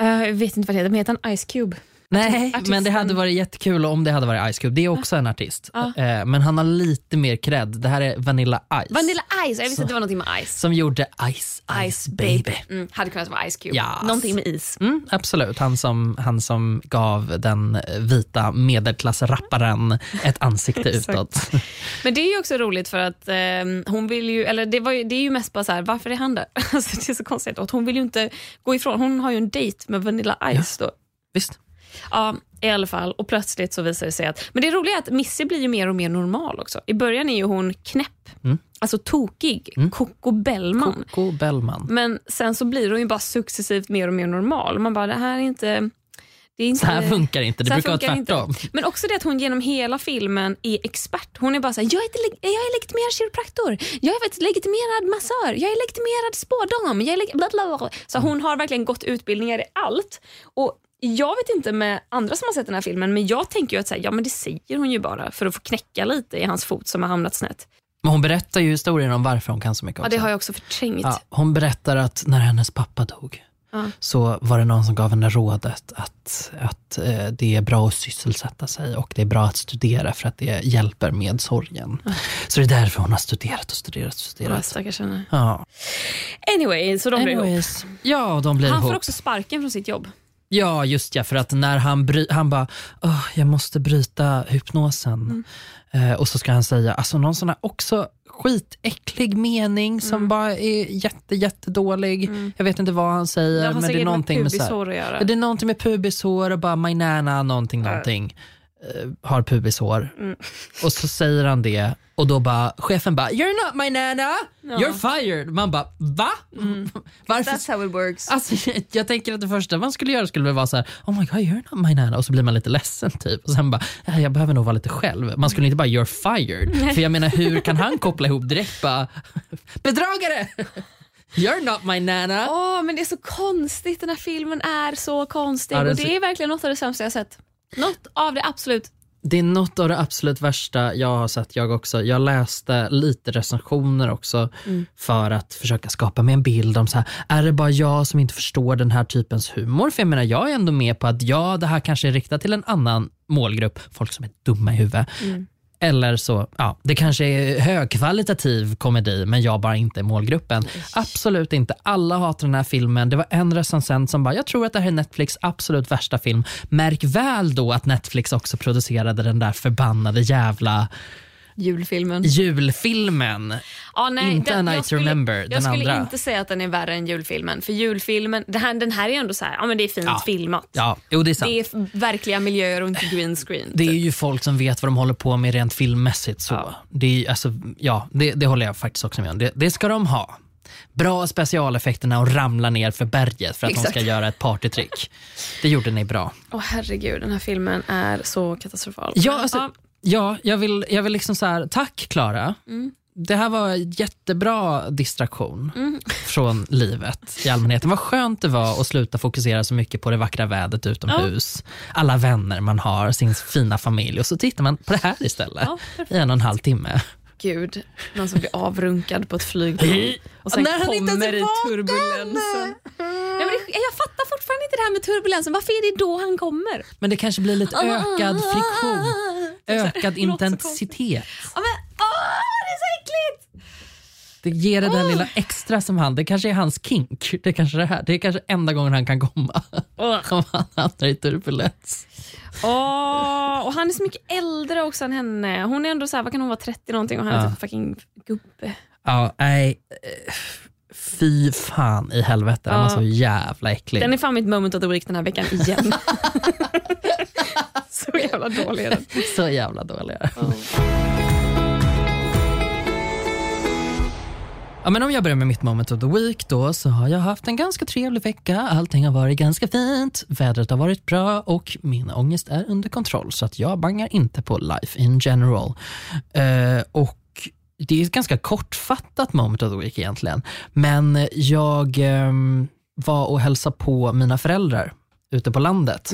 Eh, jag vet inte vad det heter, men heter han Ice Cube? Nej, Artisten. men det hade varit jättekul om det hade varit Ice Cube. Det är också en artist. Eh, Men han har lite mer cred. Det här är Vanilla Ice. Vanilla Ice, jag visste att det var någonting med Ice. Som gjorde Ice Ice Baby. Mm, hade kunnat vara Ice Cube. Yes. Någonting med is. Mm, absolut, han som, han som gav den vita medelklassrapparen ett ansikte utåt. Men det är ju också roligt för att eh, hon vill ju, eller det, var ju, det är ju mest bara så här, varför är han där? Alltså, det är så konstigt. Och hon vill ju inte gå ifrån, hon har ju en dejt med Vanilla Ice då. Visst? Ja, i alla fall. Och plötsligt så visar det sig att... Men det roliga är att Missy blir ju mer och mer normal också. I början är ju hon knäpp, Mm. alltså tokig, Coco Bellman. Coco Bellman. Men sen så blir hon ju bara successivt mer och mer normal. Man bara, det här är inte... Det är inte Så här funkar inte, det brukar vara det inte. tvärtom. Men också det att hon genom hela filmen är expert. Hon är bara såhär, jag är, jag är legitimerad kiropraktor, jag är legitimerad massör, jag är legitimerad spådam, jag är leg- bla bla bla. Så hon har verkligen gått utbildningar i allt. Och jag vet inte med andra som har sett den här filmen, men jag tänker ju att så här, ja, men det säger hon ju bara för att få knäcka lite i hans fot som har hamnat snett. Men hon berättar ju historien om varför hon kan så mycket Ja, också. det har jag också förträngt. Ja, hon berättar att när hennes pappa dog så var det någon som gav henne rådet att, att eh, det är bra att sysselsätta sig och det är bra att studera för att det hjälper med sorgen. Så det är därför hon har studerat och studerat och Ja, studerat. stackars henne. Ja. Anyway, så de blir ihop. Anyways, ja, de blir Han ihop. får också sparken från sitt jobb. Ja, just ja, för att när han, bry- han bara, "Åh, jag måste bryta hypnosen. Eh, och så ska han säga, alltså någon sån här också skitäcklig mening som bara är jätte, jättedålig. Jag vet inte vad han säger, men det är någonting med med, så här, det är någonting med pubishår och bara my nana någonting, någonting. eh, har pubishår. Mm. Och så säger han det och då bara, chefen bara, you're not my nana, you're fired. Man bara, va? Varför? Mm. That's how it works. Alltså, jag tänker att det första man skulle göra skulle vara så här, oh my god you're not my nana och så blir man lite ledsen typ och sen bara, "Ja, jag behöver nog vara lite själv. Man skulle inte bara you're fired. För jag menar hur kan han koppla ihop direkt bara, bedragare! You're not my nana. Åh, men det är så konstigt. Den här filmen är så konstig. Ja, och är det så- är verkligen något av det sämsta jag sett. Något av det absolut. Det är något av det absolut värsta jag har sett jag också. Jag läste lite recensioner också för att försöka skapa mig en bild om så här, är det bara jag som inte förstår den här typens humor? För jag menar, jag är ändå med på att ja, det här kanske är riktat till en annan målgrupp, folk som är dumma i huvudet. Eller så, ja, det kanske är högkvalitativ komedi men jag bara inte är målgruppen. Absolut inte. Alla hatar den här filmen. Det var en recensent som bara, jag tror att det här är Netflix absolut värsta film. Märk väl då att Netflix också producerade den där förbannade jävla Julfilmen. julfilmen. Ja, nej, Inte A Night to skulle, Remember, Jag den skulle andra. inte säga att den är värre än julfilmen. För julfilmen, den här, den här är ändå så här, ja men det är fint Ja. filmat. Ja, jo det är sant. Det är verkliga miljöer och inte green screen. Det är typ. ju folk som vet vad de håller på med rent filmmässigt. Så. Ja. Det, är, alltså, ja, det, det håller jag faktiskt också med om. Det, det ska de ha. Bra specialeffekterna och ramla ner för berget för att Exakt. de ska göra ett partytrick. Det gjorde ni bra. Åh herregud, den här filmen är så katastrofal. Ja, alltså, ja jag vill, jag vill liksom så här, tack Klara. Det här var jättebra distraktion från livet i allmänhet. Vad skönt det var att sluta fokusera så mycket på det vackra vädret utomhus. Alla vänner man har, sin fina familj och så tittar man på det här istället Ja, i en och en halv timme. Gud, någon som blir avrunkad på ett flygplan och sen inte kommer i turbulensen. Nej, men jag fattar fortfarande inte det här med turbulensen. Varför är det då han kommer? Men det kanske blir lite ökad friktion, ökad intensitet. Ja, men, åh, det är så äckligt! Det ger det där lilla extra som han, det kanske är hans kink. Det kanske är det här. Det är kanske enda gången han kan komma. Om han hamnar i turbulens. Och han är så mycket äldre också än henne. Hon är ändå så här, vad kan hon vara, 30 någonting och han är Ja. typ fucking gubbe. Ja, nej. Fy fan i helvete, den var så jävla äcklig. Den är fan mitt moment of the week den här veckan igen. så jävla dålig är den. Så jävla dålig. är den. Ja, men om jag börjar med mitt moment of the week då så har jag haft en ganska trevlig vecka. Allting har varit ganska fint, vädret har varit bra och min ångest är under kontroll så att jag bangar inte på life in general. Eh, och det är ett ganska kortfattat moment of the week egentligen. Men jag ehm, var och hälsade på mina föräldrar ute på landet.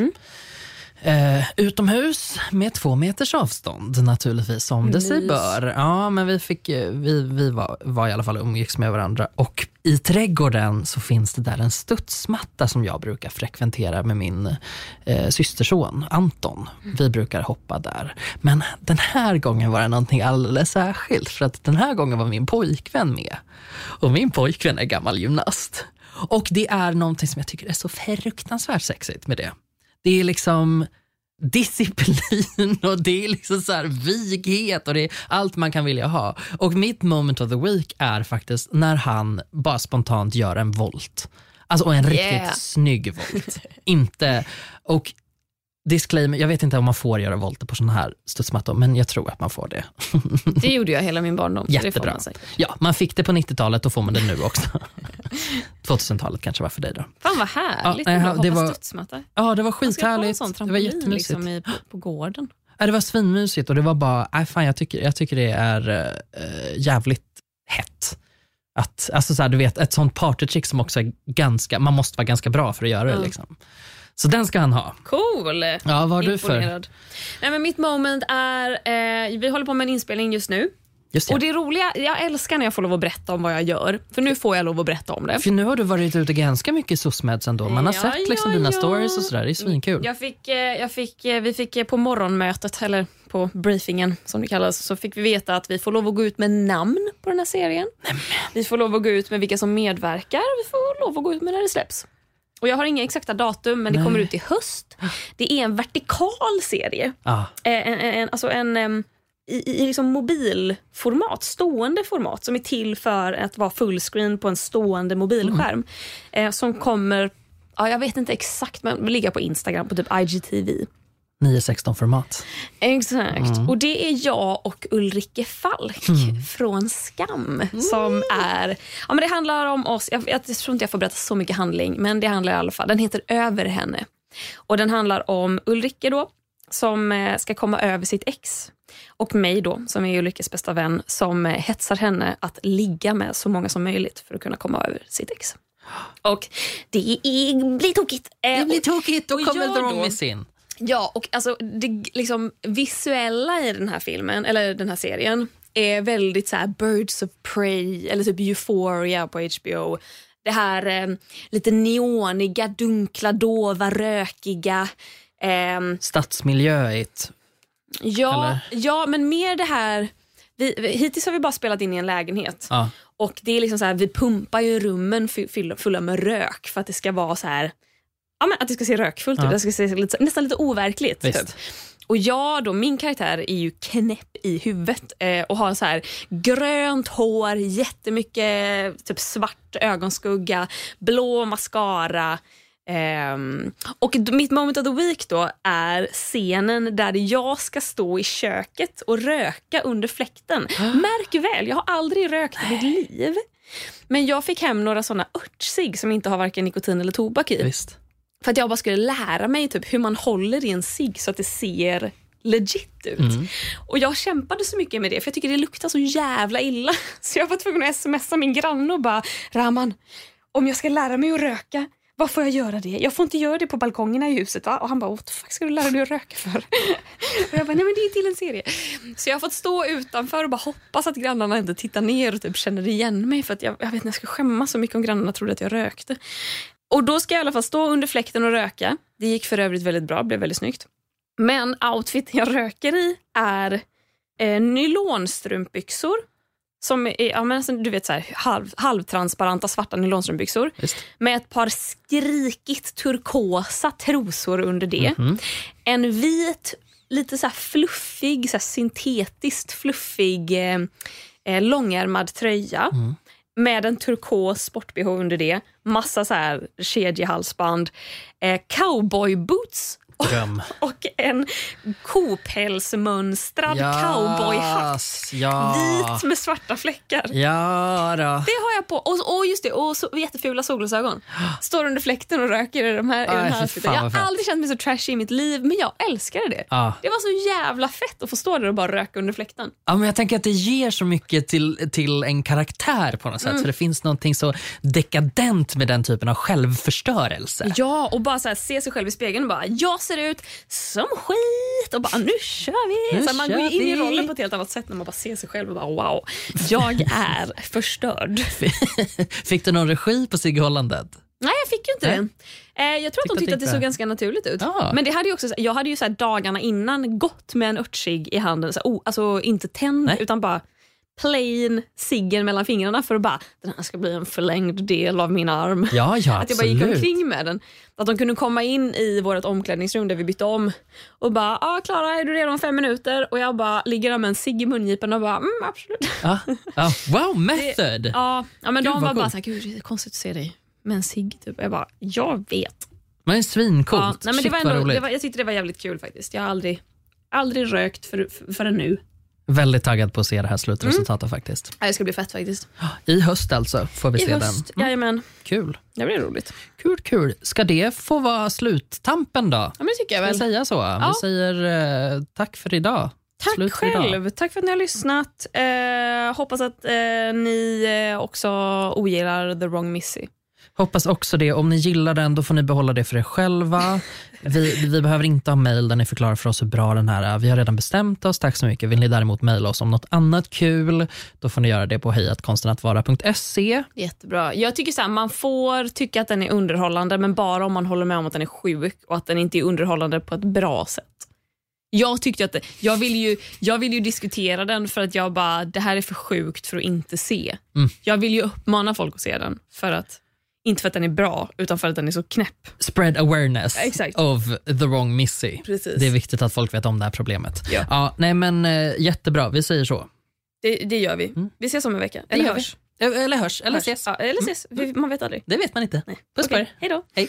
Eh, utomhus med två meters avstånd naturligtvis, som det sig bör. Ja, men vi, fick, vi, vi var, var i alla fall umgicks med varandra. Och i trädgården så finns det där en studsmatta som jag brukar frekventera med min eh, systerson Anton. Vi brukar hoppa där. Men den här gången var det någonting alldeles särskilt för att den här gången var min pojkvän med. Och min pojkvän är gammal gymnast. Och det är någonting som jag tycker är så fruktansvärt sexigt med det. Det är liksom disciplin och det är liksom så här vighet och det är allt man kan vilja ha. Och mitt moment of the week är faktiskt när han bara spontant gör en volt. Alltså och en Yeah. riktigt snygg volt. Inte, och disclaimer, jag vet inte om man får göra volter på sådana här studsmattor men jag tror att man får det. Det gjorde jag hela min barndom. Det Jättebra. man säkert. Ja, man fick det på 90-talet, då får man det nu också. 2000-talet kanske var för dig då. Fan vad härligt Ja, nej, att det hoppa var- studsmatta. Ja, det var Man ska ha en skithärligt. sån Det var trampolin liksom i, på, på gården. Ja, det var svinmysigt och det var bara, nej, fan, jag, tycker, jag tycker det är äh, jävligt hett. Att, alltså så här, du vet, ett sånt partytrick som också är ganska, man måste vara ganska bra för att göra det. Mm. Liksom. Så den ska han ha. Cool! Ja, vad har du för? Nej, men mitt moment är, eh, vi håller på med en inspelning just nu. Just det. Och det roliga, jag älskar när jag får lov att berätta om vad jag gör. För nu får jag lov att berätta om det. För nu har du varit ute ganska mycket i SOSMEDs ändå. Man har Ja, sett liksom ja, dina ja. stories och sådär. Det är svinkul. Jag fick, eh, jag fick, eh, vi fick eh, på morgonmötet, eller på briefingen som det kallas, så fick vi veta att vi får lov att gå ut med namn på den här serien. Vi får lov att gå ut med vilka som medverkar. Vi får lov att gå ut med när det släpps. Och Jag har inga exakta datum, men det Nej. kommer ut i höst. Det är en vertikal serie. Ja. Eh, en, en, alltså en, i, i liksom mobilformat, stående format som är till för att vara fullscreen på en stående mobilskärm. Eh, som kommer, ja, jag vet inte exakt, men ligga på Instagram på typ IGTV. 9-16-format. Exakt. Mm. Och det är jag och Ulrike Falk från Skam som är... Ja, men det handlar om oss. Jag, jag tror inte jag får berätta så mycket handling, men det handlar i alla fall. Den heter Över henne. Och Den handlar om Ulrike då, som eh, ska komma över sitt ex. Och mig då, som är Ulrikes bästa vän, som eh, hetsar henne att ligga med så många som möjligt för att kunna komma över sitt ex. Och det är, blir tokigt. Eh, Det blir tokigt, då och kommer jag The då- Wrong Miss in. Ja, och alltså det liksom visuella i den här filmen, eller den här serien, är väldigt så här Birds of Prey eller typ Euphoria på HBO. Det här eh, lite neoniga, dunkla, dova, rökiga. ehm, Stadsmiljöigt. ja, Eller? ja, men mer det här... Vi, vi, hittills har vi bara spelat in i en lägenhet. Ja. Och det är liksom så här, Vi pumpar ju rummen fulla med rök för att det ska vara så här... Ja, men att det ska se rökfullt ut. Ja. Det ska se lite, nästan lite overkligt. Typ. Och jag då, min karaktär är ju knäpp i huvudet eh, och har så här grönt hår, jättemycket typ svart ögonskugga, blå mascara. Ehm, och mitt moment of the week då är scenen där jag ska stå i köket och röka under fläkten. Märk väl, jag har aldrig rökt i mitt liv. Men jag fick hem några såna örtsig som inte har varken nikotin eller tobak i. Visst. För att jag bara skulle lära mig typ hur man håller i en cigg så att det ser legit ut. Och jag kämpade så mycket med det för jag tycker det luktar så jävla illa. Så jag var tvungen att smsa min granne och bara Raman, om jag ska lära mig att röka, vad får jag göra det? Jag får inte göra det på balkongerna i huset va? Och han bara, the fuck ska du lära dig att röka för? Och jag bara, nej men det är till en serie. Så jag har fått stå utanför och bara hoppas att grannarna inte tittar ner och typ känner igen mig för att jag, jag vet inte, jag skulle skämmas så mycket om grannarna trodde att jag rökte. Och då ska jag i alla fall stå under fläkten och röka. Det gick för övrigt väldigt bra, blev väldigt snyggt. Men outfiten jag röker i är eh, nylonstrumpbyxor. Som är, ja, men alltså, du vet, så här, halv, halvtransparenta svarta nylonstrumpbyxor. Med ett par skrikigt turkosa trosor under det. Mhm. En vit, lite så här fluffig, så här syntetiskt fluffig eh, eh, långärmad tröja. Mm. Med en turkos sport-bh under det. Massa så här kedjehalsband. Eh, cowboyboots Dröm. och en kopälsmönstrad cowboyhatt. Ja. Vit med svarta fläckar. Ja då. Det har jag på. Och, och just det, och så, jättefula solglasögon. Står under fläkten och röker i, de här, i Aj, den här outfiten. Jag har aldrig känt mig så trashy i mitt liv, men jag älskade det. Ja. Det var så jävla fett att få stå där och bara röka under fläkten. Ja, men jag tänker att det ger så mycket till, till en karaktär på något sätt. Mm. För det finns någonting så dekadent med den typen av självförstörelse. Ja, och bara så här, se sig själv i spegeln och bara, jag ser ut som skit och bara nu kör vi. Nu så man går in i rollen på ett helt annat sätt när man bara ser sig själv och bara wow, jag är förstörd. Fick du någon regi på Sigge Hollandet? Nej, jag fick ju inte Nej. det. Eh, jag tror att de Tyckte att det såg ganska naturligt ut. Ja. Men det hade ju också, jag hade ju så dagarna innan gått med en örtsig i handen. Så oh, alltså inte tänd, Nej. utan bara plain ciggen mellan fingrarna för att bara, den här ska bli en förlängd del av min arm. Ja, ja Att jag bara gick omkring med den. Att de kunde komma in i vårt omklädningsrum där vi bytte om och bara ah, “Klara, är du redo om fem minuter?” och jag bara ligger där med en cigg i mungipan och bara mm, “absolut”. Ja, ja. Wow, method! Ja, ja, men Gud, de var bara såhär “gud det är konstigt att se dig med en cigg”. Typ. Jag bara “jag vet”. Men det svincoolt. Ja, nej, men det Shit, var vad ändå, det var, jag tyckte det var jävligt kul faktiskt. Jag har aldrig, aldrig rökt för, för, förrän nu. Väldigt taggad på att se det här slutresultatet faktiskt. Ja, Det ska bli fett faktiskt. I höst alltså får vi I se höst, den. jajamän. Kul. Det blir roligt. Kul, kul. Ska det få vara sluttampen då? Ja, men det tycker jag Ska vi väl. säga så? Vi säger eh, tack för idag. Tack Slut för idag. själv. Tack för att ni har lyssnat. Eh, hoppas att eh, ni eh, också ogillar The Wrong Missy. Hoppas också det. Om ni gillar den, då får ni behålla det för er själva. Vi, vi behöver inte ha mejl där ni förklarar för oss hur bra den här är. Vi har redan bestämt oss. Tack så mycket. Vill ni däremot mejla oss om något annat kul, då får ni göra det på hejatkonstenattvara.se. Jättebra. Jag tycker så här, man får tycka att den är underhållande, men bara om man håller med om att den är sjuk och att den inte är underhållande på ett bra sätt. Jag tyckte att jag vill ju jag vill ju diskutera den för att jag bara det här är för sjukt för att inte se. Mm. Jag vill ju uppmana folk att se den för att inte för att den är bra utan för att den är så knäpp. Spread awareness Exakt. of the wrong Missy. Precis. Det är viktigt att folk vet om det här problemet. Ja. nej men eh, Jättebra, vi säger så. Det, det gör vi. Vi ses om en vecka. Eller hörs. vi. Eh, Eller hörs, eller Hörs. ses. Ja, eller ses. Vi- Man vet aldrig. Det vet man inte. Puss på er. Hej då. Hej.